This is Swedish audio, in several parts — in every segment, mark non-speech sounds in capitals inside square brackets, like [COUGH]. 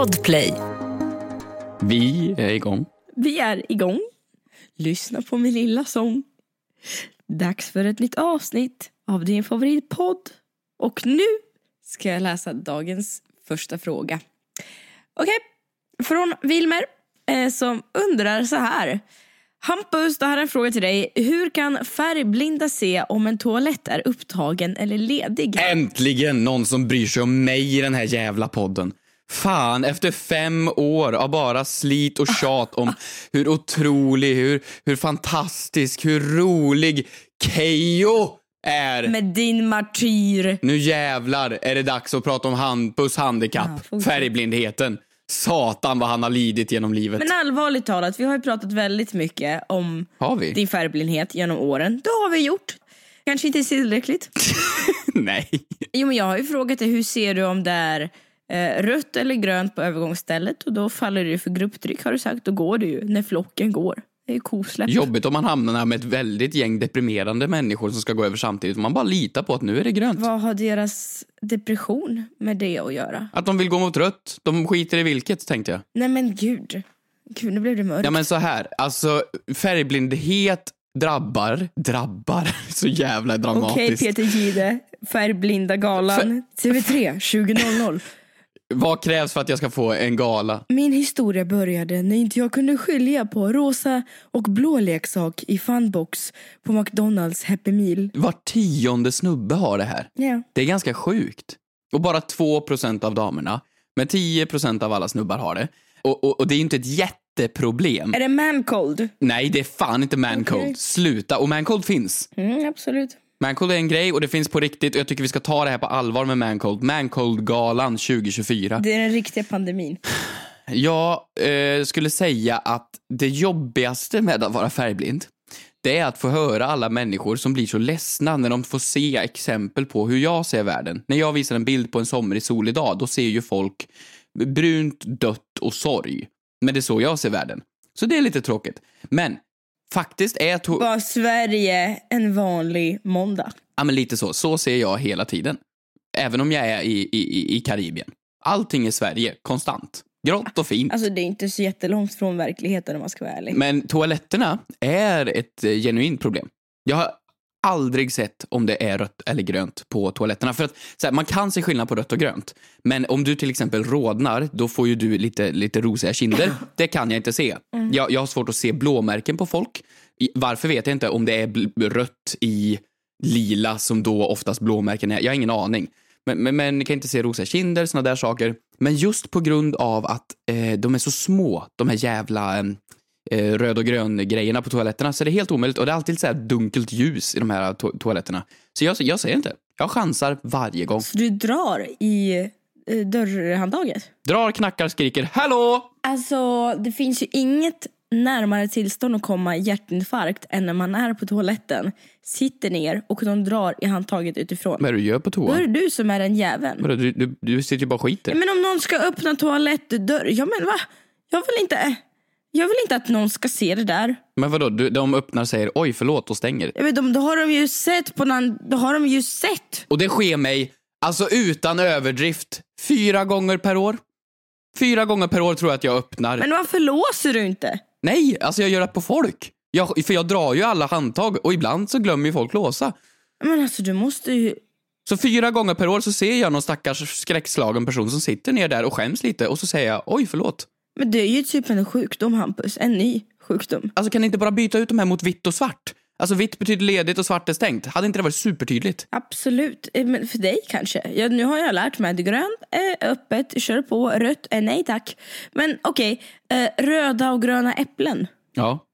Podplay. Vi är igång. Vi är igång. Lyssna på min lilla sång. Dags för ett nytt avsnitt av din favoritpodd. Och nu ska jag läsa dagens första fråga. Okej, från Wilmer eh, som undrar så här. Hampus, det här är en fråga till dig. Hur kan färgblinda se om en toalett är upptagen eller ledig? Äntligen någon som bryr sig om mig i den här jävla podden. Fan, efter fem år av bara slit och tjat om hur otrolig, hur, hur fantastisk, hur rolig Keyyo är. Med din martyr. Nu jävlar är det dags att prata om Hampus handikapp, Ja, färgblindheten. Satan vad han har lidit genom livet. Men allvarligt talat, vi har ju pratat väldigt mycket om din färgblindhet genom åren. Det har vi gjort. Kanske inte tillräckligt. [LAUGHS] Nej. Jo, men jag har ju frågat dig hur ser du om det är eh, rött eller grönt på övergångsstället och då faller du för grupptryck har du sagt. Då går du ju när flocken går. Det är ju kosläpp. Jobbigt om man hamnar med ett väldigt gäng deprimerande människor som ska gå över samtidigt. Man bara litar på att nu är det grönt. Vad har deras depression med det att göra? Att de vill gå mot rött. De skiter i vilket, tänkte jag. Nej men gud. Gud, nu blev det mörkt. Ja men så här, alltså färgblindhet drabbar, drabbar, [LAUGHS] så jävla Okej dramatiskt. Peter Gide, Färgblinda galan, TV3 2000. Vad krävs för att jag ska få en gala? Min historia började när inte jag kunde skilja på rosa och blå leksak i funbox på McDonalds Happy Meal. Var tionde snubbe har det här. Ja. Det är ganska sjukt. Och bara 2% av damerna, men 10% av alla snubbar har det. Och, och, och det är inte ett jätteproblem. Är det mancold? Nej, det är fan inte mancold. Okej. Sluta. Och mancold finns. Mm, absolut. Mancold är en grej och det finns på riktigt och jag tycker vi ska ta det här på allvar med Mancold. Mancold-galan 2024. Det är den riktiga pandemin. Jag eh, skulle säga att det jobbigaste med att vara färgblind det är att få höra alla människor som blir så ledsna när de får se exempel på hur jag ser världen. När jag visar en bild på en somrig solig dag, då ser ju folk brunt, dött och sorg. Men det är så jag ser världen. Så det är lite tråkigt. Men faktiskt är to- Var Sverige en vanlig måndag? Ja, men lite så. Så ser jag hela tiden. Även om jag är i, i, i Karibien. Allting är Sverige, konstant. Grått och fint. Alltså det är inte så jättelångt från verkligheten om man ska vara ärlig. Men toaletterna är ett eh, genuint problem. Jag har aldrig sett om det är rött eller grönt på toaletterna. För att så här, Man kan se skillnad på rött och grönt. Men om du till exempel rodnar, då får ju du lite, lite rosiga kinder. [LAUGHS] Det kan jag inte se. Jag, jag har svårt att se blåmärken på folk. Varför vet jag inte. Om det är rött i lila som då oftast blåmärken är. Jag har ingen aning. Men, men, men kan inte se rosiga kinder, såna där saker. Men just på grund av att eh, de är så små, de här jävla eh, eh, röd och grön grejerna på toaletterna, så är det helt omöjligt. Och det är alltid så här dunkelt ljus i de här to- toaletterna. Så jag, jag säger inte. Jag chansar varje gång. Så du drar i eh, dörrhandtaget? Drar, knackar, skriker hallå! Alltså det finns ju inget närmare tillstånd att komma hjärtinfarkt än när man är på toaletten, sitter ner och de drar i handtaget utifrån. Vad är det du gör på Då är det du som är den jäveln. Du, du, du sitter ju bara och skiter. Men om någon ska öppna toalettdörr, ja men va? Jag vill inte, jag vill inte att någon ska se det där. Men vadå, du, de öppnar och säger oj förlåt och stänger. Jag vet, de, då har de ju sett på någon, då har de ju sett. Och det sker mig, alltså utan överdrift, fyra gånger per år. Fyra gånger per år tror jag att jag öppnar. Men varför låser du inte? Nej, alltså jag gör det på folk. Jag, för jag drar ju alla handtag och ibland så glömmer ju folk låsa. Men alltså du måste ju... Så fyra gånger per år så ser jag någon stackars skräckslagen person som sitter ner där och skäms lite och så säger jag oj förlåt. Men det är ju typ en sjukdom Hampus, en ny sjukdom. Alltså kan ni inte bara byta ut de här mot vitt och svart? Alltså vitt betyder ledigt och svart är stängt. Hade inte det varit supertydligt? Absolut, Eh, men för dig kanske. Ja, nu har jag lärt mig att grönt är öppet, kör på, rött är nej tack. Men okej, eh, röda och gröna äpplen. Ja.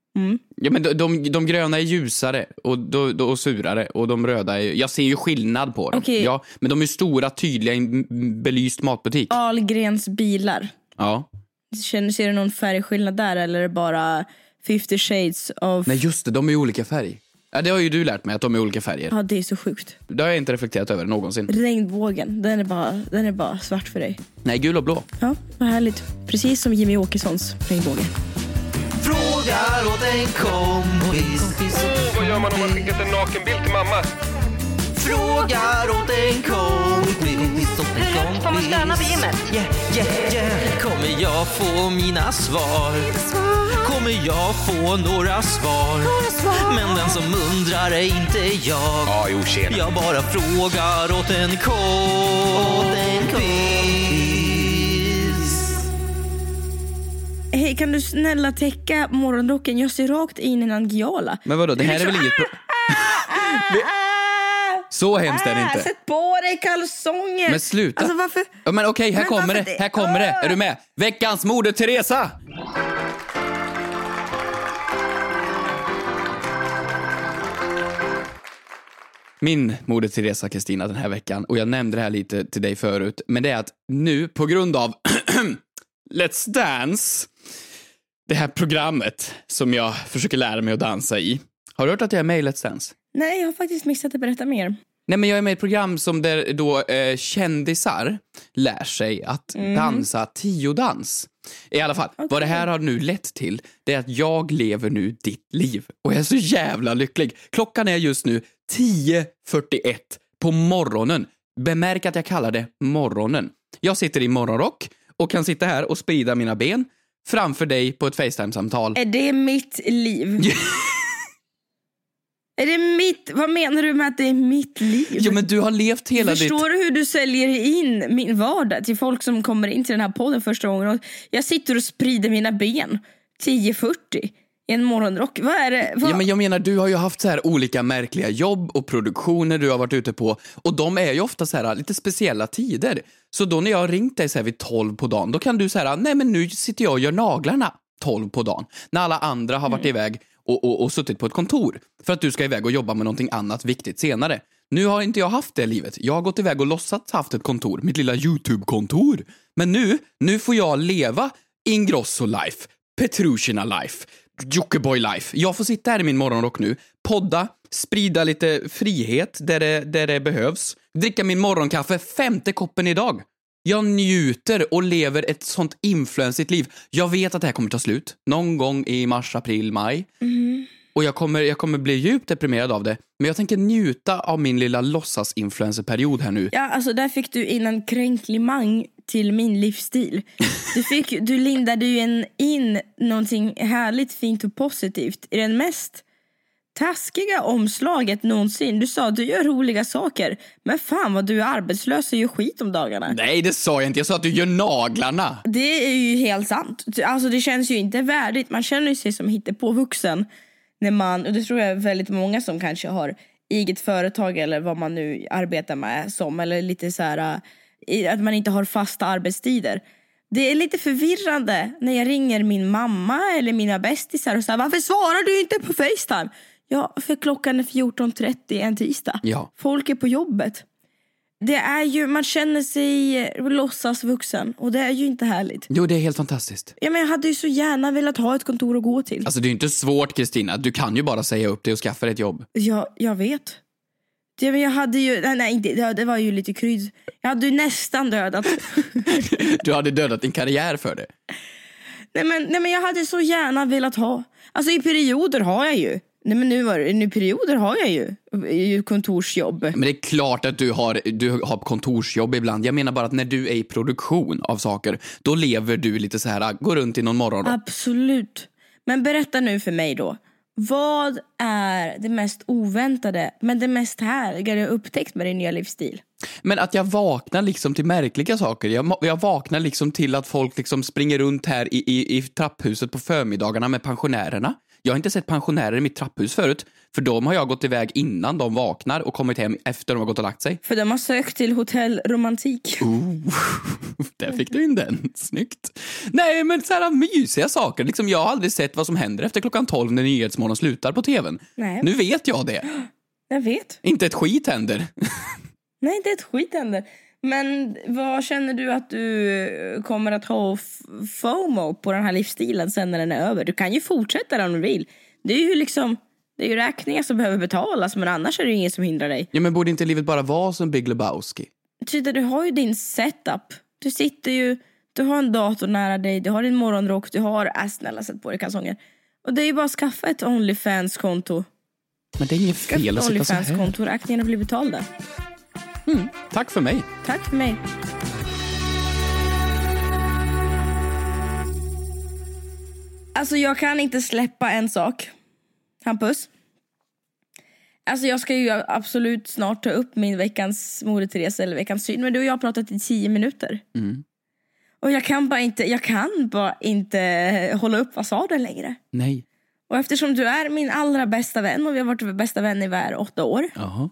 Ja men de, de, de gröna är ljusare och, då, då, och surare och de röda är... Jag ser ju skillnad på dem. Okej. Ja, men de är stora, tydliga i en belyst matbutik. Ahlgrens bilar. Ja. Känner, ser du någon färgskillnad där eller är det bara 50 shades of... Nej just det, de är i olika färg. Ja, det har ju du lärt mig att de är olika färger. Ja, det är så sjukt. Det har jag inte reflekterat över någonsin. Regnbågen, den är, bara, den är bara svart för dig. Nej, gul och blå. Ja, vad härligt. Precis som Jimmy Åkessons regnbåge. Frågar åt en kompis. Vad gör man om man skickat en nakenbild till mamma? Frågar åt en kompis. Kompis åt en kompis. Får man stöna på gymmet? Yeah, yeah, yeah. Kommer jag få mina svar? Kommer jag få några svar? Men den som undrar är inte jag. Ja, jo, tjena. Jag bara frågar åt en kompis. Hej, kan du snälla täcka morgonrocken? Jag ser rakt in i en angiala. Men vadå, det här är väl inget pro- [LAUGHS] Så hemskt är det Ah, inte. Sätt på dig kalsonger! Men sluta. Alltså varför? Ja, men okej, här Men kommer det. det? Här kommer det. Ah! Är du med? Veckans Moder Teresa! Min Moder Teresa Kristina den här veckan, och jag nämnde det här lite till dig förut, men det är att nu på grund av [CLEARS THROAT] Let's Dance, det här programmet som jag försöker lära mig att dansa i. Har du hört att jag är med i Let's Dance? Nej, jag har faktiskt missat att berätta mer. Nej, men jag är med i ett program som där då eh, kändisar lär sig att dansa tiodans. I alla fall, vad det här har nu lett till, det är att jag lever nu ditt liv. Och jag är så jävla lycklig. Klockan är just nu 10.41 på morgonen. Bemärk att jag kallar det morgonen. Jag sitter i morgonrock och kan sitta här och sprida mina ben framför dig på ett Facetime-samtal. Är det mitt liv? [LAUGHS] är det mitt? Vad menar du med att det är mitt liv? Ja, men du har levt hela ditt... Förstår du hur du säljer in min vardag till folk som kommer in till den här podden första gången? Och jag sitter och sprider mina ben 10.40 i en morgonrock. Vad är det? Vad? Ja, men jag menar, du har ju haft så här olika märkliga jobb och produktioner du har varit ute på och de är ju ofta så här lite speciella tider. Så då när jag har ringt dig så här vid 12 på dagen, då kan du säga nej men nu sitter jag och gör naglarna 12 på dagen. När alla andra har varit iväg och, och, och suttit på ett kontor för att du ska iväg och jobba med någonting annat viktigt senare. Nu har inte jag haft det livet. Jag har gått iväg och låtsats haft ett kontor, mitt lilla YouTube-kontor. Men nu, nu får jag leva Ingrosso-life, Petrushina-life, Jockiboi-life. Jag får sitta här i min morgonrock nu, podda, sprida lite frihet där det, där det behövs, dricka min morgonkaffe, femte koppen idag. Jag njuter och lever ett sånt influensigt liv. Jag vet att det här kommer ta slut någon gång i mars, april, maj. Och jag kommer, jag kommer bli djupt deprimerad av det. Men jag tänker njuta av min lilla låtsas-influencerperiod här nu. Ja, alltså där fick du in en kränklimang till min livsstil. Du, fick, du lindade ju in någonting härligt, fint och positivt i den mest taskiga omslaget någonsin. Du sa att du gör roliga saker, men fan vad du är arbetslös och gör skit om dagarna. Nej, det sa jag inte. Jag sa att du gör naglarna. Det är ju helt sant. Alltså det känns ju inte värdigt. Man känner ju sig som hittepåvuxen när man, och det tror jag är väldigt många som kanske har eget företag eller vad man nu arbetar med som, eller lite så här eh, att man inte har fasta arbetstider. Det är lite förvirrande när jag ringer min mamma eller mina bästisar och säger varför svarar du inte på Facetime? Ja, för klockan är 14.30 en tisdag. Ja. Folk är på jobbet. Det är ju, man känner sig låtsas vuxen och det är ju inte härligt. Jo, det är helt fantastiskt. Ja, men jag hade ju så gärna velat ha ett kontor att gå till. Alltså, det är ju inte svårt, Kristina. Du kan ju bara säga upp dig och skaffa dig ett jobb. Ja, jag vet. Det, men jag hade ju, nej, nej inte, det, det var ju lite krydd. Jag hade ju nästan dödat. [LAUGHS] Du hade dödat din karriär för det. nej, men, nej men jag hade så gärna velat ha. Alltså i perioder har jag ju. Nej men nu var nu perioder har jag ju, ju kontorsjobb. Men det är klart att du har, du har kontorsjobb ibland. Jag menar bara att när du är i produktion av saker, då lever du lite så här, går runt i någon morgon. Absolut. Men berätta nu för mig då. Vad är det mest oväntade men det mest härliga du har upptäckt med din nya livsstil? Men att jag vaknar liksom till märkliga saker. Jag, jag vaknar liksom till att folk liksom springer runt här i, i, i trapphuset på förmiddagarna med pensionärerna. Jag har inte sett pensionärer i mitt trapphus förut, för de har jag gått iväg innan de vaknar och kommit hem efter de har gått och lagt sig. För de har sökt till hotell romantik. [LAUGHS] Där fick du in den. Snyggt. Nej, men så här mysiga saker. Liksom, jag har aldrig sett vad som händer efter klockan 12 när Nyhetsmorgon slutar på tvn. Nej. Nu vet jag det. Jag vet. Inte ett skit händer. [LAUGHS] Nej, inte ett skit händer. Men vad känner du att du kommer att ha FOMO på den här livsstilen sen när den är över? Du kan ju fortsätta om du vill. Det är ju liksom, det är ju räkningar som behöver betalas men annars är det ju ingen som hindrar dig. Ja, men borde inte livet bara vara som Big Lebowski? Tyda, du har ju din setup. Du sitter ju, du har en dator nära dig, du har din morgonrock, du har, äh snälla sätt på dig kalsonger. Och det är ju bara att skaffa ett Onlyfans-konto. Men det är inget fel att sitta så här. Onlyfans-konto, räkningarna blir betalda. Mm, tack för mig. Tack för mig. Alltså jag kan inte släppa en sak. Hampus. Alltså jag ska ju absolut snart ta upp min veckans Moder Teresa eller veckans syn. Men du och jag har pratat i tio minuter. Mm. Och jag kan bara inte, jag kan bara inte hålla upp fasaden längre. Nej. Och eftersom du är min allra bästa vän och vi har varit bästa vän i var åtta år. Jaha.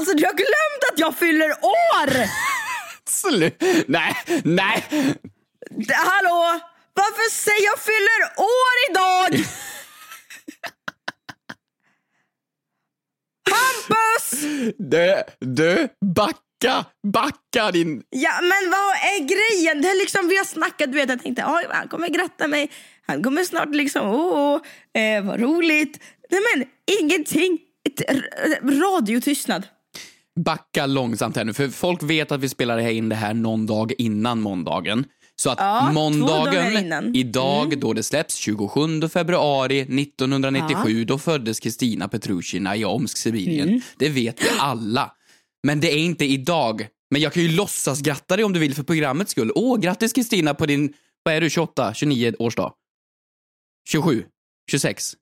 Alltså du har glömt att jag fyller år! Slut. Nej, nej. D- Hallå! Varför säger jag fyller år idag? [LAUGHS] Hampus! Du, du, backa, backa din... Ja men vad är grejen? Det är liksom, vi har snackat, du vet jag tänkte oj han kommer gratta mig. Han kommer snart liksom, åh, åh eh, vad roligt. Nej men ingenting. Radiotystnad. Backa långsamt här nu, för folk vet att vi spelar in det här någon dag innan måndagen. Så att Ja, måndagen, idag då det släpps, 27 februari 1997, då föddes Kristina Petrushina i Omsk, Sibirien. Mm. Det vet vi alla. Men det är inte idag. Men jag kan ju låtsas gratta dig om du vill för programmets skull. Åh, grattis Kristina på din, vad är du, 28, 29 årsdag? 27, 26,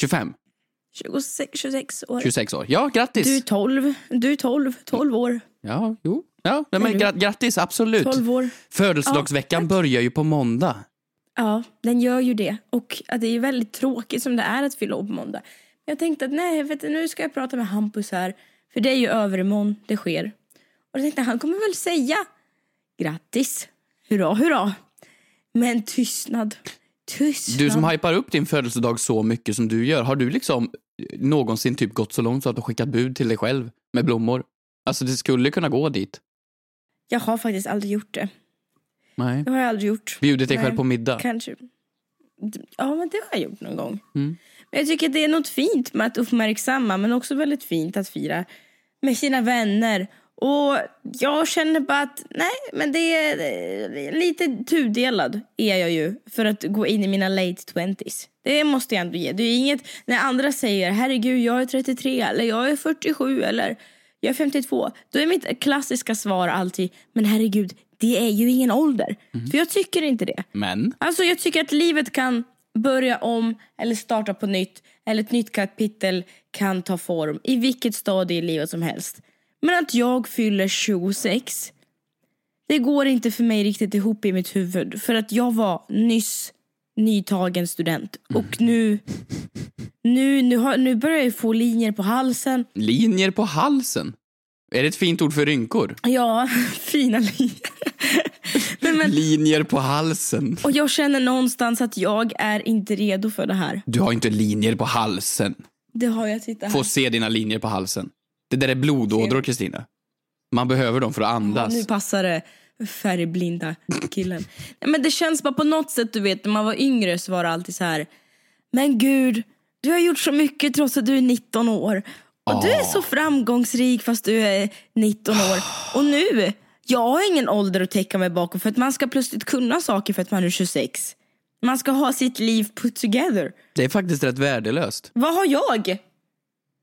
25, 26, 26 år. 26 år. Ja, grattis! Du är 12, du är 12, 12 år. Ja, jo. Ja, men gra- grattis, absolut. 12 år. Födelsedagsveckan börjar ju på måndag. Ja, den gör ju det. Och det är ju väldigt tråkigt som det är att fylla år på måndag. Jag tänkte att nej, vet du, nu ska jag prata med Hampus här. För det är ju övermorgon det sker. Och jag tänkte han kommer väl säga grattis, hurra, hurra. Men tystnad, tystnad. Du som hypar upp din födelsedag så mycket som du gör, har du liksom någonsin typ gått så långt så att du skickat bud till dig själv med blommor? Alltså det skulle kunna gå dit. Jag har faktiskt aldrig gjort det. Nej. Det har jag aldrig gjort. Bjudit dig Nej, själv på middag? Kanske. Ja, men det har jag gjort någon gång. Mm. Men jag tycker att det är något fint med att uppmärksamma men också väldigt fint att fira med sina vänner. Och jag känner bara att nej, men det är, lite tudelad är jag ju för att gå in i mina late twenties. Det måste jag ändå ge. Det är inget när andra säger herregud jag är 33 eller jag är 47 eller jag är 52. Då är mitt klassiska svar alltid men herregud det är ju ingen ålder. För jag tycker inte det. Men? Alltså jag tycker att livet kan börja om eller starta på nytt. Eller ett nytt kapitel kan ta form i vilket stadie i livet som helst. Men att jag fyller 26, det går inte för mig riktigt ihop i mitt huvud. För att jag var nyss nytagen student. Och nu, nu, nu, har, nu börjar jag få linjer på halsen. Linjer på halsen? Är det ett fint ord för rynkor? Ja, [LAUGHS] fina linjer. [LAUGHS] Men, Linjer på halsen. och jag känner någonstans att jag är inte redo för det här. Du har inte linjer på halsen. Det har jag, titta här. Få se dina linjer på halsen. Det där är blodådror, Kristina. Man behöver dem för att Ja, andas. nu passar det färgblinda killen. Nej, men det känns bara på något sätt, du vet, när man var yngre så var det alltid så här. Men gud, du har gjort så mycket trots att du är 19 år. Och du är så framgångsrik fast du är 19 år. Och nu, jag har ingen ålder att täcka mig bakom för att man ska plötsligt kunna saker för att man är 26. Man ska ha sitt liv put together. Det är faktiskt rätt värdelöst. Vad har jag?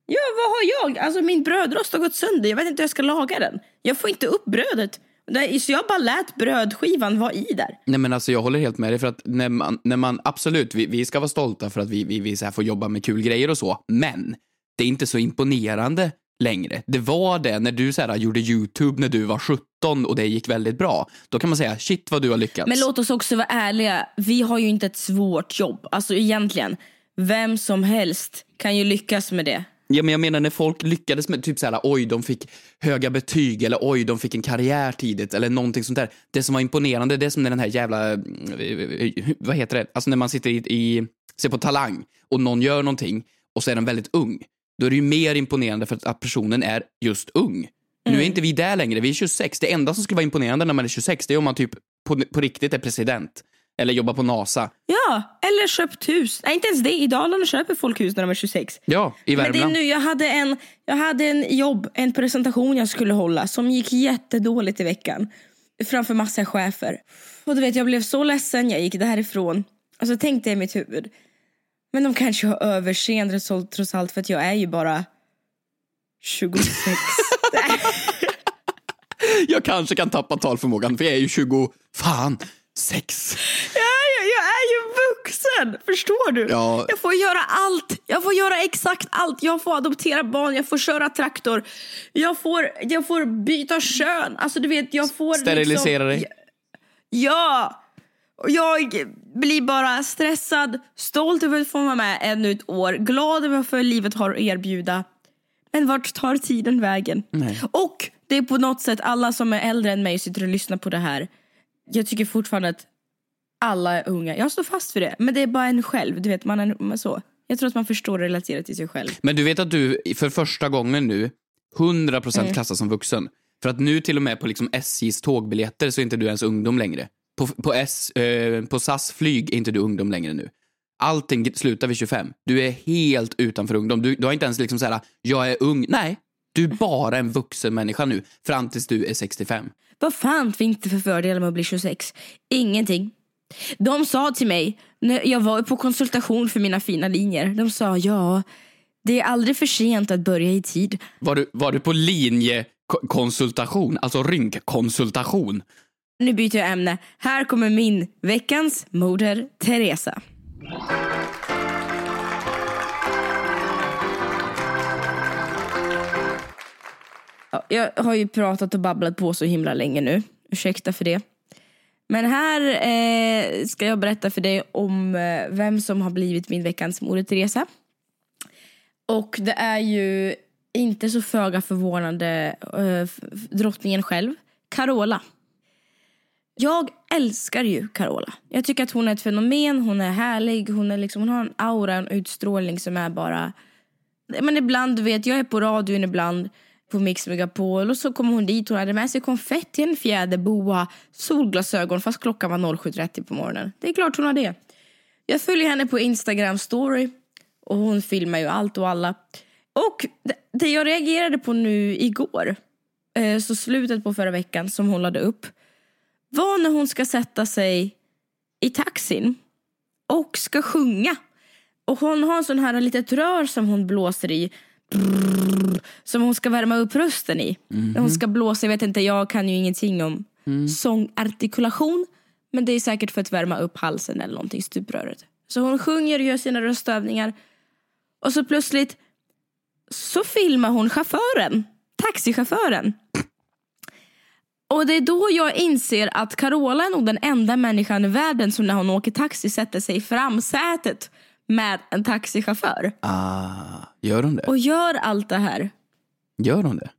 Ja, vad har jag? Alltså min brödrost har gått sönder. Jag vet inte hur jag ska laga den. Jag får inte upp brödet. Det- Så jag bara lät brödskivan vara i där. Nej men alltså jag håller helt med dig för att när man, när man absolut, vi, vi ska vara stolta för att vi, vi, vi så här får jobba med kul grejer och så, men det är inte så imponerande längre. Det var det när du så här, gjorde YouTube när du var 17 och det gick väldigt bra. Då kan man säga shit vad du har lyckats. Men låt oss också vara ärliga. Vi har ju inte ett svårt jobb. Alltså egentligen. Vem som helst kan ju lyckas med det. Ja, men jag menar när folk lyckades med typ så här, oj de fick höga betyg eller oj de fick en karriär tidigt eller någonting sånt där. Det som var imponerande det är som när den här jävla, eh, vad heter det, alltså när man sitter i, i ser på Talang och någon gör någonting och så är den väldigt ung. Då är det ju mer imponerande för att, personen är just ung. Nu är inte vi där längre, vi är 26. Det enda som skulle vara imponerande när man är 26 det är om man typ på, på riktigt är president. Eller jobbar på NASA. Ja, eller köpt hus. Nej, inte ens det. I Dalarna köper folk hus när de är 26. Ja, i Men det är Värmland. nu, jag hade, en, jag hade en jobb, en presentation jag skulle hålla som gick jättedåligt i veckan. Framför massa chefer. Och du vet, jag blev så ledsen, jag gick därifrån. Och så tänkte jag i mitt huvud. Men de kanske har överseende trots allt för att jag är ju bara 26. [LAUGHS] Jag kanske kan tappa talförmågan för jag är ju 20, fan, sex. jag, är, jag är ju vuxen, förstår du? Ja. Jag får göra allt. Jag får göra exakt allt. Jag får adoptera barn, jag får köra traktor. Jag får, jag får byta kön. Alltså du vet, jag får Sterilisera liksom, dig. Ja! Jag blir bara stressad, stolt över att få vara med ännu ett år, glad över vad livet har att erbjuda. Men vart tar tiden vägen? Nej. Och det är på något sätt alla som är äldre än mig sitter och lyssnar på det här. Jag tycker fortfarande att alla är unga. Jag står fast för det. Men det är bara en själv. Du vet, man är man är så. Jag tror att man förstår och relaterar till sig själv. Men du vet att du för första gången nu 100% Mm. klassas som vuxen. För att nu till och med på liksom SJs tågbiljetter så är inte du ens ungdom längre. På, på, S, eh, på SAS flyg är inte du ungdom längre nu. Allting slutar vid 25. Du är helt utanför ungdom. Du, du har inte ens liksom så här, jag är ung. Nej, du är bara en vuxen människa nu fram tills du är 65. Vad fan finns det för fördelar med att bli 26? Ingenting. De sa till mig, när jag var på konsultation för mina fina linjer, de sa ja, det är aldrig för sent att börja i tid. Var du, var du på linjekonsultation, alltså rynkkonsultation? Nu byter jag ämne. Här kommer min veckans moder Teresa. Ja, Jag har ju pratat och babblat på så himla länge nu. Ursäkta för det. Men här eh, ska jag berätta för dig om eh, vem som har blivit min veckans moder Teresa. Och det är ju inte så föga förvånande eh, drottningen själv, Carola. Jag älskar ju Carola. Jag tycker att hon är ett fenomen, hon är härlig, hon, är liksom, hon har en aura, en utstrålning som är bara... Men ibland, du vet, jag är på radion ibland på Mix Megapol och så kom hon dit, hon hade med sig konfetti, en fjäderboa, solglasögon fast klockan var 07.30 på morgonen. Det är klart hon har det. Jag följer henne på Instagram story och hon filmar ju allt och alla. Och det, jag reagerade på nu igår, eh, så slutet på förra veckan som hon lade upp, var när hon ska sätta sig i taxin och ska sjunga. Och hon har en sån här litet rör som hon blåser i. Brrr, som hon ska värma upp rösten i. När Hon ska blåsa, jag vet inte, jag kan ju ingenting om sångartikulation. Men det är säkert för att värma upp halsen eller någonting, stupröret. Så hon sjunger och gör sina röstövningar. Och så plötsligt så filmar hon chauffören, taxichauffören. Och det är då jag inser att Carola är nog den enda människan i världen som när hon åker taxi sätter sig i framsätet med en taxichaufför. Ah, gör hon det? Och gör allt det här. Gör hon det?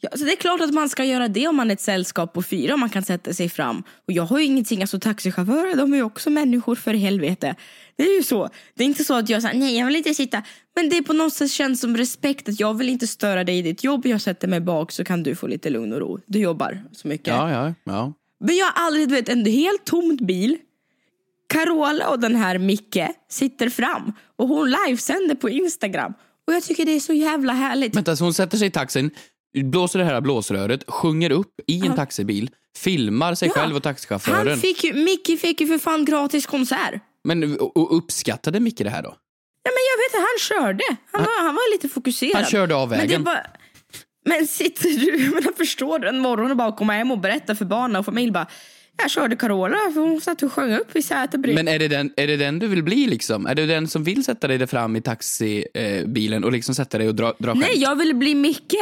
Ja, så det är klart att man ska göra det om man är ett sällskap på fyra och man kan sätta sig fram. Och jag har ju ingenting, alltså taxichaufförer de är ju också människor för helvete. Det är ju så. Det är inte så att jag säger nej jag vill inte sitta. Men det är på något sätt känns som respekt att jag vill inte störa dig i ditt jobb. Jag sätter mig bak så kan du få lite lugn och ro. Du jobbar så mycket. Ja, ja, ja. Men jag har aldrig, du vet, en helt tomt bil. Carola och den här Micke sitter fram och hon livesänder på Instagram. Och jag tycker det är så jävla härligt. Vänta, så hon sätter sig i taxin, blåser det här blåsröret, sjunger upp i en taxibil, filmar sig Ja. själv och taxichauffören. Han fick ju, Micke fick ju för fan gratis konsert. Men och, uppskattade Micke det här då? Ja, men jag vet att han körde. Han var, han var lite fokuserad. Han körde av Men, vägen. bara, men sitter du, [LAUGHS] men jag förstår du, en morgon och bara komma hem och berätta för barnen och familj bara jag körde Carola för hon satt och sjöng upp i sätet bredvid. Men är det, den, är det den du vill bli liksom? Är det den som vill sätta dig där fram i taxibilen och liksom sätta dig och dra, dra Nej, skämt? jag vill bli Micke.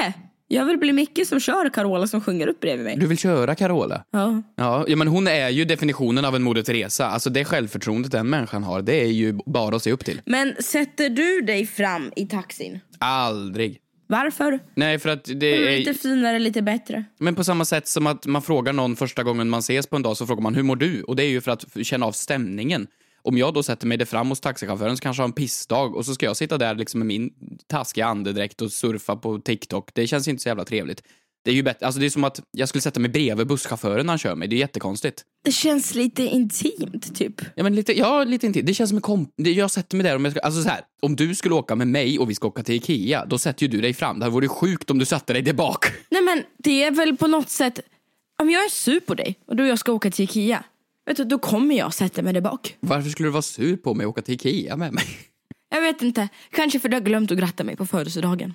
Jag vill bli Micke som kör Carola som sjunger upp bredvid mig. Du vill köra Carola? Ja. Ja, ja, men hon är ju definitionen av en Moder Teresa. Alltså det självförtroendet den människan har, det är ju bara att se upp till. Men sätter du dig fram i taxin? Aldrig. Varför? Nej, för att det är... lite finare, lite bättre? Men på samma sätt som att man frågar någon första gången man ses på en dag så frågar man hur mår du? Och det är ju för att känna av stämningen. Om jag då sätter mig där fram hos taxichauffören så kanske har en pissdag och så ska jag sitta där liksom med min taskiga andedräkt och surfa på TikTok. Det känns inte så jävla trevligt. Det är ju bättre, alltså det är som att jag skulle sätta mig bredvid busschauffören när han kör mig. Det är jättekonstigt. Det känns lite intimt, typ. Ja, men lite, ja, lite intill. Det känns som en komp... Jag sätter mig där om jag ska, alltså så här, om du skulle åka med mig och vi ska åka till Ikea, då sätter ju du dig fram. Det hade varit sjukt om du satte dig där bak. Nej men det är väl på något sätt, om jag är sur på dig och du och jag ska åka till Ikea, vet du, då kommer jag sätta mig där bak. Varför skulle du vara sur på mig och åka till Ikea med mig? Jag vet inte, kanske för du har glömt att gratta mig på födelsedagen.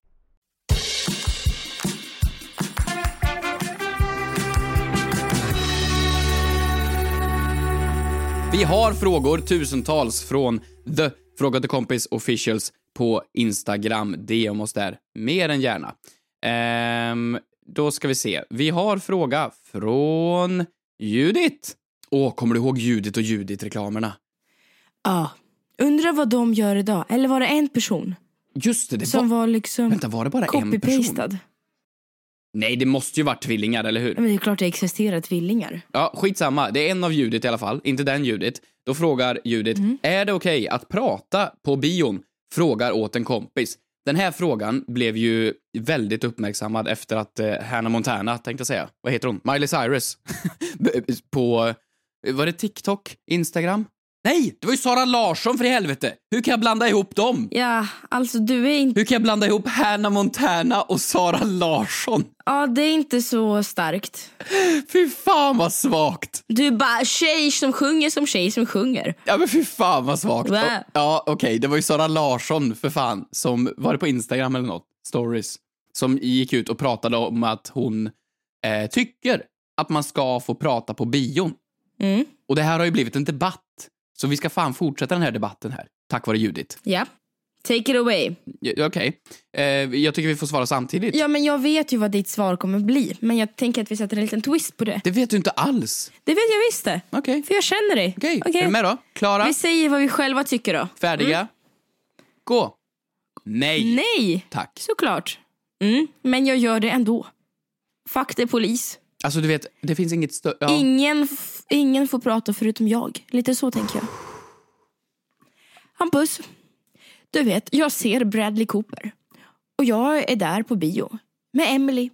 Vi har frågor, tusentals, från The Fråga till kompis officials på Instagram. DM oss där, mer än gärna. Ehm, då ska vi se. Vi har fråga från Judit. Åh, kommer du ihåg Judit och Judit-reklamerna? Ja. Undrar vad de gör idag. Eller var det en person Just det, det som var... var liksom Vänta, var det bara en person? Nej, det måste ju varit tvillingar, eller hur? Men det är klart det existerar tvillingar. Ja, skitsamma. Det är en av Judit i alla fall, inte den Judit. Då frågar Judit, är det okej att prata på bion? Frågar åt en kompis. Den här frågan blev ju väldigt uppmärksammad efter att eh, Hannah Montana, tänkte jag säga, vad heter hon? Miley Cyrus. [LAUGHS] på, var det TikTok? Instagram? Nej, det var ju Sara Larsson för i helvete! Hur kan jag blanda ihop dem? Ja, alltså du är inte... Hur kan jag blanda ihop Hannah Montana och Sara Larsson? Ja, det är inte så starkt. Fy fan vad svagt! Du är bara tjej som sjunger som tjej som sjunger. Ja men fy fan vad svagt. Va? Och- Ja okej, det var ju Sara Larsson för fan som, var det på Instagram eller något? Stories. Som gick ut och pratade om att hon eh, tycker att man ska få prata på bion. Mm. Och det här har ju blivit en debatt. Så vi ska fan fortsätta den här debatten här. Tack vare Judit. Ja. Take it away. Okej. Eh, jag tycker vi får svara samtidigt. Ja, men jag vet ju vad ditt svar kommer bli. Men jag tänker att vi sätter en liten twist på det. Det vet du inte alls. Det vet jag visst det. Okej. För jag känner dig. Okej, Okej. är du med då? Klara? Vi säger vad vi själva tycker då. Färdiga? Gå. Nej. Nej, Tack. såklart. Mm. Men jag gör det ändå. Fuck det polis. Alltså du vet, det finns inget större... Ja. Ingen, ingen får prata förutom jag. Lite så tänker jag. Hampus, du vet, jag ser Bradley Cooper. Och jag är där på bio med Emily.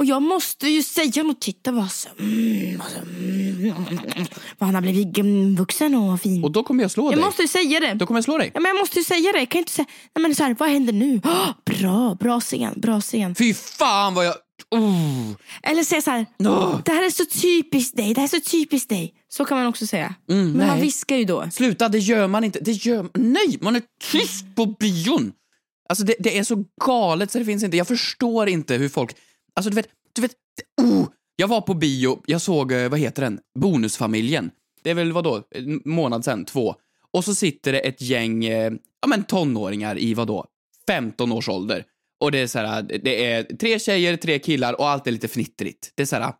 Och jag måste ju säga något. Titta vad, så, mm, vad, så, mm, vad han har blivit vuxen och fin. Och då kommer jag slå jag dig. måste ju säga det. Då kommer jag slå dig. Ja, men jag måste ju säga det. Jag kan inte säga, nej men så här, vad händer nu? Oh, [GASPS] bra, bra scen, bra scen. Fy fan vad jag... Oh. Eller säga så här, Åh. det här är så typiskt dig, det här är så typiskt dig. Så kan man också säga. men man nej. viskar ju då. Sluta, det gör man inte. Det gör... Nej, man är tyst på bion. Alltså det, det är så galet så det finns inte. Jag förstår inte hur folk... Alltså du vet, du vet... Oh. Jag var på bio, jag såg, eh, vad heter den? Bonusfamiljen. Det är väl vadå, en månad sen, två. Och så sitter det ett gäng, eh, ja men tonåringar i vadå, 15 års ålder. Och det är så här, äh, det är tre tjejer, tre killar och allt är lite fnittrigt. Det är så här, äh,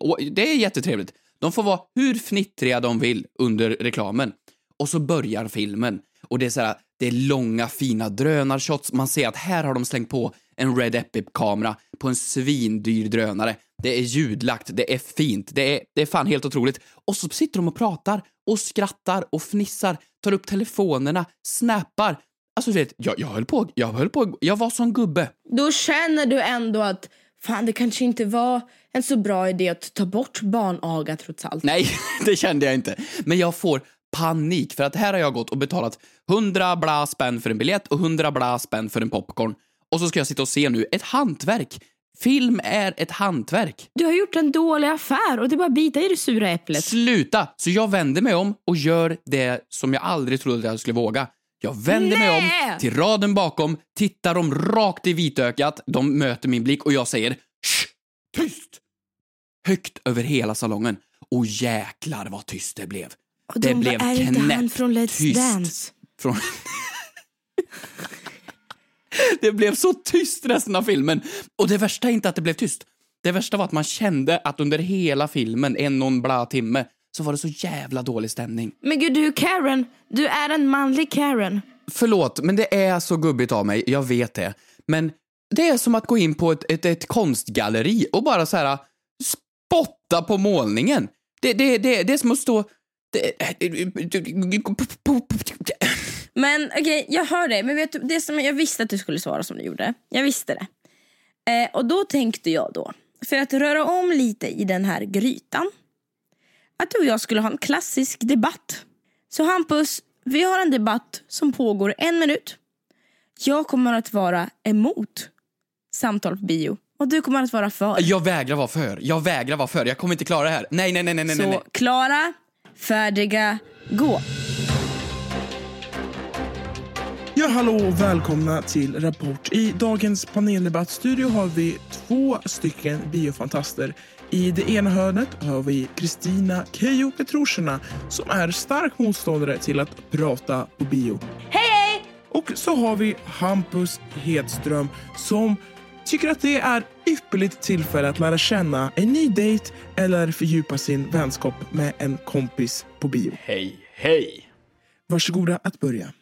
[LAUGHS] och det är jättetrevligt. De får vara hur fnittriga de vill under reklamen. Och så börjar filmen. Och det är så här, äh, det är långa fina drönarshots. Man ser att här har de slängt på en Red Epic-kamera på en svindyr drönare. Det är ljudlagt, det är fint, det är, det är fan helt otroligt. Och så sitter de och pratar och skrattar och fnissar, tar upp telefonerna, snappar. Alltså du vet, jag, jag höll på, jag höll på, jag var som gubbe. Då känner du ändå att fan det kanske inte var en så bra idé att ta bort barnaga trots allt. Nej, [LAUGHS] det kände jag inte. Men jag får panik för att här har jag gått och betalat 100 bla spänn för en biljett och 100 bla spänn för en popcorn. Och så ska jag sitta och se nu ett hantverk. Film är ett hantverk. Du har gjort en dålig affär och det är bara att bita i det sura äpplet. Sluta! Så jag vänder mig om och gör det som jag aldrig trodde att jag skulle våga. Jag vänder mig Nej! om till raden bakom, tittar dem rakt i vitögat, de möter min blick och jag säger Shh! Tyst! Högt över hela salongen. Och jäklar vad tyst det blev. Och det de blev bara, är inte han knäppt från Let's tyst. Dance? Från... [LAUGHS] det blev så tyst resten av filmen. Och det värsta är inte att det blev tyst. Det värsta var att man kände att under hela filmen, en och en bla timme, så var det så jävla dålig stämning. Men gud du är Karen, du är en manlig Karen. Förlåt, men det är så gubbigt av mig, jag vet det. Men det är som att gå in på ett, ett, ett konstgalleri och bara så här spotta på målningen. Det, det, det, det är som att stå... Men okej, jag hör dig. Men vet du, det som jag visste att du skulle svara som du gjorde. Jag visste det. Eh, och då tänkte jag då, för att röra om lite i den här grytan. Att du och jag skulle ha en klassisk debatt. Så Hampus, vi har en debatt som pågår en minut. Jag kommer att vara emot samtal på bio. Och du kommer att vara för. Jag vägrar vara för. Jag vägrar vara för. Jag kommer inte klara det här. Nej, nej, nej, nej, nej. nej. Så klara, färdiga, gå. Ja, hallå och välkomna till Rapport. I dagens paneldebattstudio har vi två stycken biofantaster. I det ena hörnet har vi Kristina Keijo Petrushina som är stark motståndare till att prata på bio. Hej! Och så har vi Hampus Hedström som tycker att det är ypperligt tillfälle att lära känna en ny dejt eller fördjupa sin vänskap med en kompis på bio. Hej, hej. Varsågoda att börja.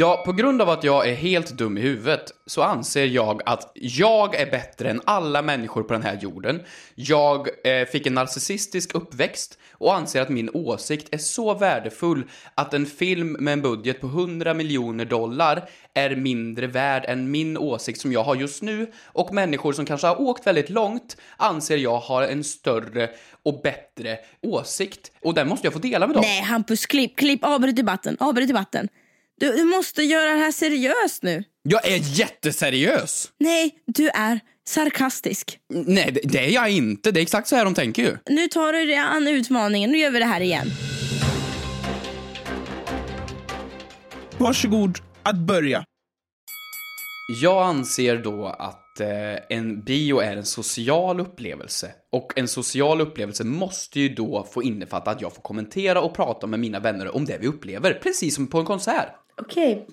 Ja, på grund av att jag är helt dum i huvudet så anser jag att jag är bättre än alla människor på den här jorden. Jag eh, fick en narcissistisk uppväxt och anser att min åsikt är så värdefull att en film med en budget på 100 miljoner dollar är mindre värd än min åsikt som jag har just nu och människor som kanske har åkt väldigt långt anser jag har en större och bättre åsikt och den måste jag få dela med dem. Nej Hampus, klipp, klipp, avbryt debatten, avbryt debatten. Du, du måste göra det här seriöst nu. Jag är jätteseriös! Nej, du är sarkastisk. Nej, det, det är jag inte. Det är exakt så här de tänker ju. Nu tar du dig an utmaningen, nu gör vi det här igen. Varsågod att börja. Jag anser då att eh, en bio är en social upplevelse. Och en social upplevelse måste ju då få innefatta att jag får kommentera och prata med mina vänner om det vi upplever. Precis som på en konsert. Okej,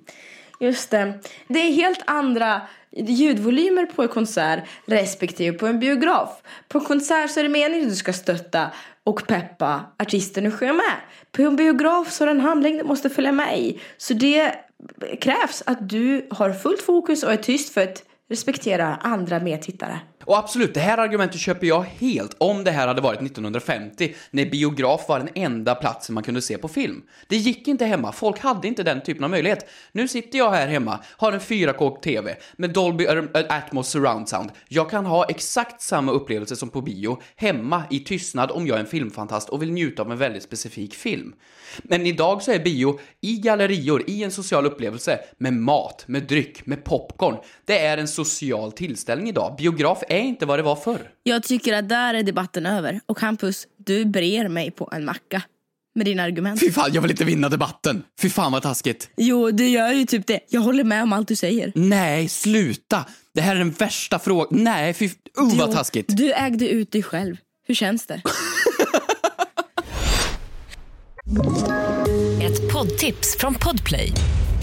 just det. Det är helt andra ljudvolymer på en konsert respektive på en biograf. På en konsert så är det meningen att du ska stötta och peppa artisten du sjunger med. På en biograf så är det en handling du måste följa med i. Så det krävs att du har fullt fokus och är tyst för att respektera andra medtittare. Och absolut, det här argumentet köper jag helt om det här hade varit 1950 när biograf var den enda platsen man kunde se på film. Det gick inte hemma, folk hade inte den typen av möjlighet. Nu sitter jag här hemma, har en 4K-TV med Dolby Atmos surround sound. Jag kan ha exakt samma upplevelse som på bio hemma i tystnad om jag är en filmfantast och vill njuta av en väldigt specifik film. Men idag så är bio i gallerior, i en social upplevelse med mat, med dryck, med popcorn. Det är en social tillställning idag. Biograf är inte vad det var förr. Jag tycker att där är debatten över. Och Hampus, du brer mig på en macka. Med dina argument. Fy fan, jag vill inte vinna debatten. Fy fan vad taskigt. Jo, du gör ju typ det. Jag håller med om allt du säger. Nej, sluta. Det här är den värsta frågan. Nej, fy... Uh, vad Jo, taskigt. Du ägde ut dig själv. Hur känns det? [LAUGHS] Ett poddtips från Podplay.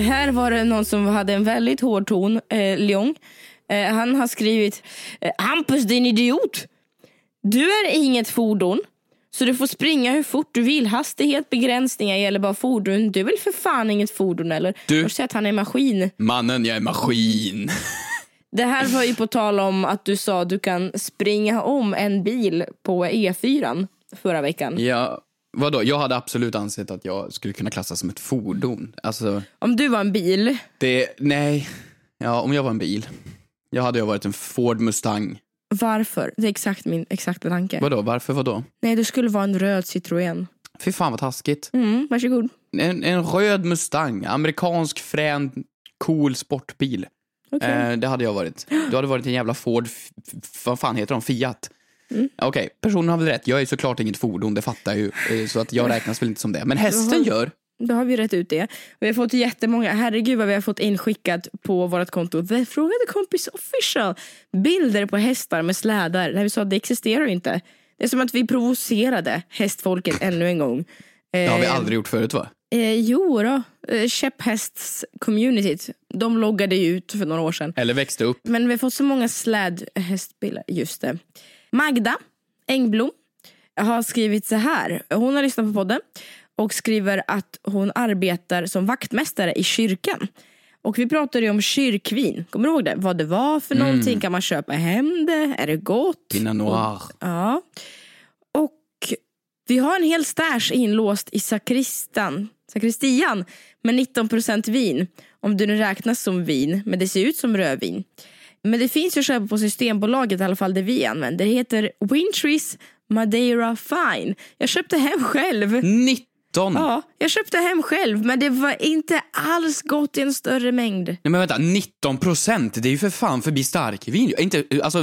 Här var det någon som hade en väldigt hård ton, eh, Leong. Eh, han har skrivit eh, Hampus din idiot! Du är inget fordon. Så du får springa hur fort du vill. Hastighet, begränsningar gäller bara fordon. Du är väl för fan inget fordon eller? Du- Har att han är maskin? Mannen, jag är maskin. [LAUGHS] Det här var ju på tal om att du sa att du kan springa om en bil på E4 förra veckan. Ja, vadå? Jag hade absolut ansett att jag skulle kunna klassas som ett fordon. Alltså, Om du var en bil, det... Nej. Ja, om jag var en bil. Jag hade jag varit en Ford Mustang. varför? Det är exakt min exakta tanke. Vadå? Varför? Vadå? Nej, du skulle vara en röd Citroën. Fy fan vad taskigt. Mm, varsågod. En, en röd Mustang. Amerikansk, frän, cool sportbil. Okej. Eh, det hade jag varit. Du hade varit en jävla Ford, f- f- vad fan heter de, Fiat? Mm. Okej, personen har väl rätt. Jag är såklart inget fordon, det fattar jag ju. Eh, Så att jag räknas väl inte som det. Men hästen gör. Då har vi rätt ut det. Vi har fått jättemånga, herregud vad vi har fått inskickat på vårt konto. The Frågade kompis official. Bilder på hästar med slädar. Där vi sa att det existerar inte. Det är som att vi provocerade hästfolket ännu en gång. Det har vi Eh, aldrig gjort förut va? Eh, jo då, eh, käpphästs-communityt. De loggade ju ut för några år sedan. Eller växte upp. Men vi har fått så många slädhästbilder. Just det. Magda Engblom har skrivit så här. Hon har lyssnat på podden och skriver att hon arbetar som vaktmästare i kyrkan. Och vi pratade ju om kyrkvin. Kommer du ihåg det? Vad det var för någonting? Kan man köpa hem det? Är det gott? Pinot noir. Ja. Och vi har en hel stash inlåst i sakristan, sakristian med 19% vin. Om det nu räknas som vin, men det ser ut som rödvin. Men det finns ju att köpa på Systembolaget i alla fall det vi använder. Det heter Wintrees Madeira Fine. Jag köpte hem själv. 19! Ja, jag köpte hem själv men det var inte alls gott i en större mängd. Nej men vänta, 19 procent? Det är ju för fan förbi starkvin. Inte, alltså,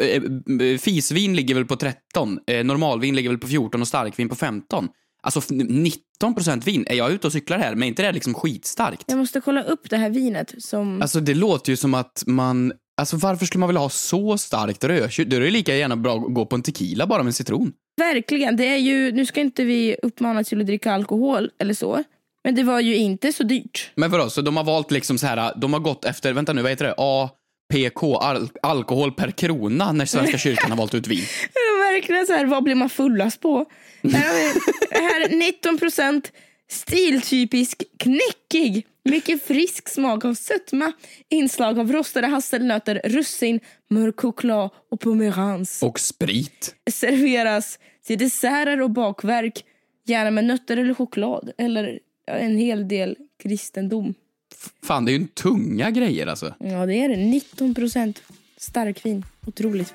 eh, eh, fisvin ligger väl på 13, eh, normalvin ligger väl på 14 och starkvin på 15. Alltså f- 19 procent vin, är jag ute och cyklar här? Men inte det är liksom skitstarkt? Jag måste kolla upp det här vinet som... Alltså det låter ju som att man, alltså varför skulle man vilja ha så starkt rödtjut? Då är det lika gärna bra att gå på en tequila bara med citron. Verkligen, det är ju, nu ska inte vi uppmana till att dricka alkohol eller så. Men det var ju inte så dyrt. Men vadå, så de har valt liksom så här, de har gått efter, vänta nu, vad heter det? APK, al alkohol per krona, när Svenska kyrkan har valt ut vin. [LAUGHS] Verkligen så här, vad blir man fullast på? [LAUGHS] Här här 19 procent stiltypisk knäckig. Mycket frisk smak av sötma, inslag av rostade hasselnötter, russin, mörk choklad och pomerans. Och sprit. Serveras till desserter och bakverk, gärna med nötter eller choklad eller en hel del kristendom. Fan, det är ju en tunga grejer alltså. Ja, det är det. 19 procent starkvin. Otroligt.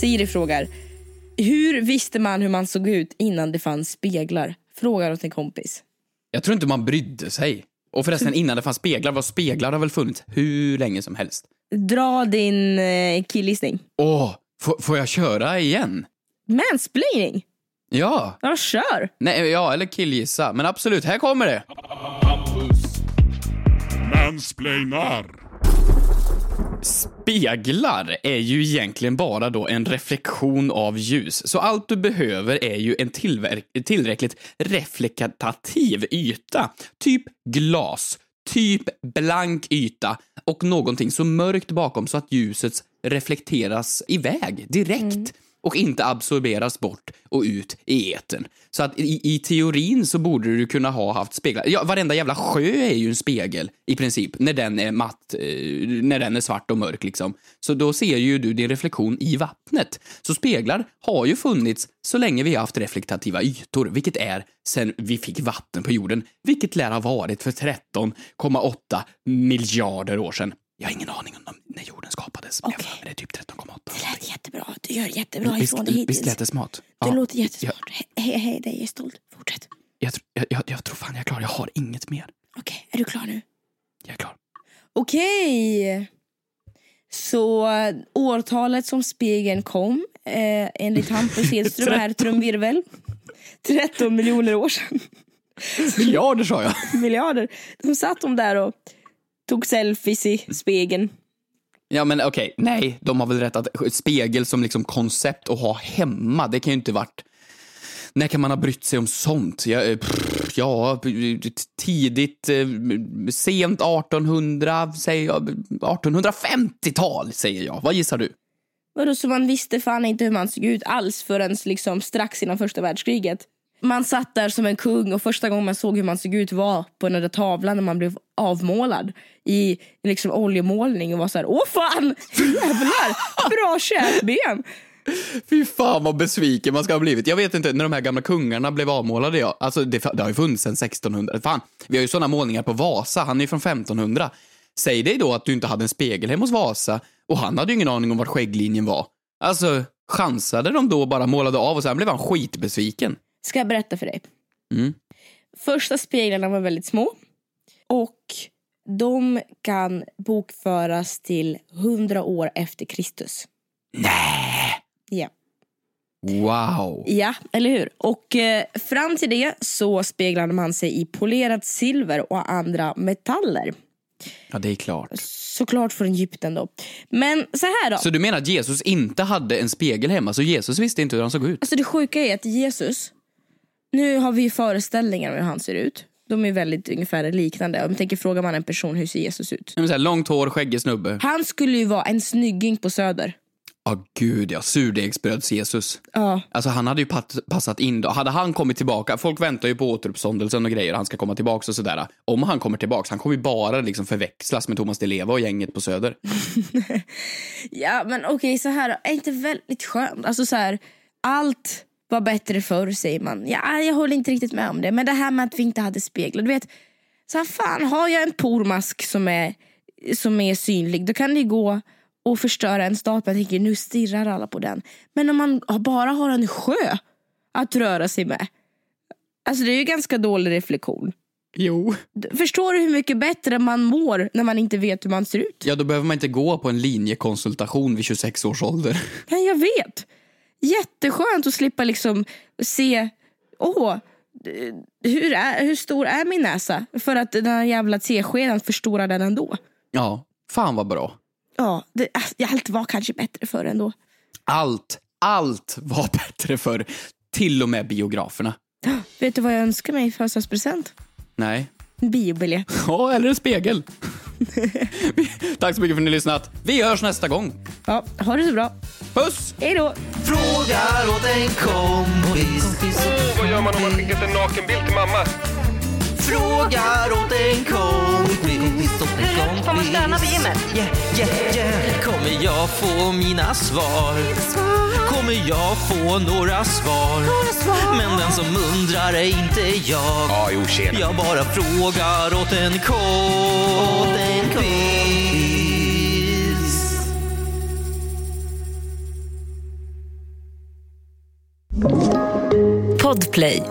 Siri frågar. Hur visste man hur man såg ut innan det fanns speglar? Frågar åt en kompis. Jag tror inte man brydde sig. Och förresten, innan det fanns speglar, var speglar har väl funnits hur länge som helst? Dra din eh, killgissning. Åh, får, får jag köra igen? Mansplaining? Ja. Ja, kör! Nej, ja, eller killgissa. Men absolut, här kommer det. Mansplainar. Speglar är ju egentligen bara då en reflektion av ljus. Så allt du behöver är ju en tillräckligt reflektativ yta. Typ glas, typ blank yta och någonting så mörkt bakom så att ljuset reflekteras iväg direkt mm och inte absorberas bort och ut i etern. Så att i, i teorin så borde du kunna ha haft speglar. Ja, varenda jävla sjö är ju en spegel i princip när den är matt, eh, när den är svart och mörk liksom. Så då ser ju du din reflektion i vattnet. Så speglar har ju funnits så länge vi har haft reflektativa ytor, vilket är sen vi fick vatten på jorden, vilket lär ha varit för 13,8 miljarder år sedan. Jag har ingen aning om när jorden skapades, men jag det är typ 13,8. Det lät jättebra. Du gör jättebra Visst, ifrån det hittills. visst lät det smart? Det Ja. låter jättesmart. He- Hej, hej, dig. Jag är stolt. Fortsätt. Jag, jag, jag, jag tror fan jag är klar. Jag har inget mer. Okej, är du klar nu? Jag är klar. Okej. Så årtalet som spegeln kom, eh, enligt Hampus Hedström, [LAUGHS] här trumvirvel. 13 miljoner år sedan. Miljarder sa jag. Miljarder. De satt de där och tog selfies i spegeln. Ja men okej, nej, de har väl rätt att spegel som liksom koncept att ha hemma, det kan ju inte varit... När kan man ha brytt sig om sånt? Ja, eh, pff, ja tidigt, eh, sent 1800, säger jag. 1850-tal säger jag. Vad gissar du? Vadå, så man visste fan inte hur man såg ut alls förrän liksom strax innan första världskriget. Man satt där som en kung och första gången man såg hur man såg ut var på den där tavlan när man blev avmålad i liksom oljemålning och var så här, åh fan, jävlar, bra käkben. Fy fan vad besviken man ska ha blivit. Jag vet inte, när de här gamla kungarna blev avmålade, ja. Alltså det, det har ju funnits sedan 1600. Fan, vi har ju sådana målningar på Vasa, han är ju från 1500. Säg dig då att du inte hade en spegel hemma hos Vasa och han hade ju ingen aning om vart skägglinjen var. Alltså, chansade de då bara målade av och sen blev han skitbesviken. Ska jag berätta för dig? Mm. Första speglarna var väldigt små och de kan bokföras till 100 år efter Kristus. Nej! Ja. Wow. Ja, eller hur? Och eh, fram till det så speglade man sig i polerat silver och andra metaller. Ja, det är klart. Såklart från Egypten då. Men så här då. Så du menar att Jesus inte hade en spegel hemma, så Jesus visste inte hur han såg ut? Alltså det sjuka är att Jesus, nu har vi ju föreställningar om hur han ser ut. De är väldigt ungefär liknande. Om tänker fråga man en person hur ser Jesus ut? Men så här, långt hår, skäggig snubbe. Han skulle ju vara en snygging på Söder. Ja, gud ja. Surdegsbröds-Jesus. Ja. Alltså han hade ju passat in då. Hade han kommit tillbaka, folk väntar ju på återuppståndelsen och grejer, han ska komma tillbaka och sådär. Om han kommer tillbaka, han kommer ju bara liksom förväxlas med Thomas Di Leva och gänget på Söder. [LAUGHS] Ja men okej så här är inte väldigt skönt? Alltså så här, allt var bättre förr säger man. Ja, jag håller inte riktigt med om det. Men det här med att vi inte hade speglar. Du vet, så här, fan har jag en pormask som är, som är synlig då kan det gå och förstöra en stad. Jag tänker nu stirrar alla på den. Men om man bara har en sjö att röra sig med. Alltså det är ju ganska dålig reflektion. Jo. Förstår du hur mycket bättre man mår när man inte vet hur man ser ut? Ja, då behöver man inte gå på en linjekonsultation vid 26 års ålder. Ja, jag vet. Jätteskönt att slippa liksom se, åh, hur, är, hur stor är min näsa? För att den här jävla teskeden förstorar den ändå. Ja, fan vad bra. Ja, det, allt var kanske bättre förr ändå. Allt, allt var [LAUGHS] bättre för till och med biograferna. Vet du vad jag önskar mig i födelsedagspresent? Nej. En biobiljett. Ja, eller en spegel. [LAUGHS] Tack så mycket för att ni har lyssnat. Vi hörs nästa gång. Ja, ha det så bra. Puss! Hej då! Frågar åt en kompis. Vad gör man om man skickat en nakenbild till mamma? Frågar åt en kompis. Kompis. Får man stöna på gymmet? Yeah, yeah, yeah. Kommer jag få mina svar? Kommer jag få några svar? Men den som undrar är inte jag. Ja, jo, tjena. Jag bara frågar åt en kompis. Podplay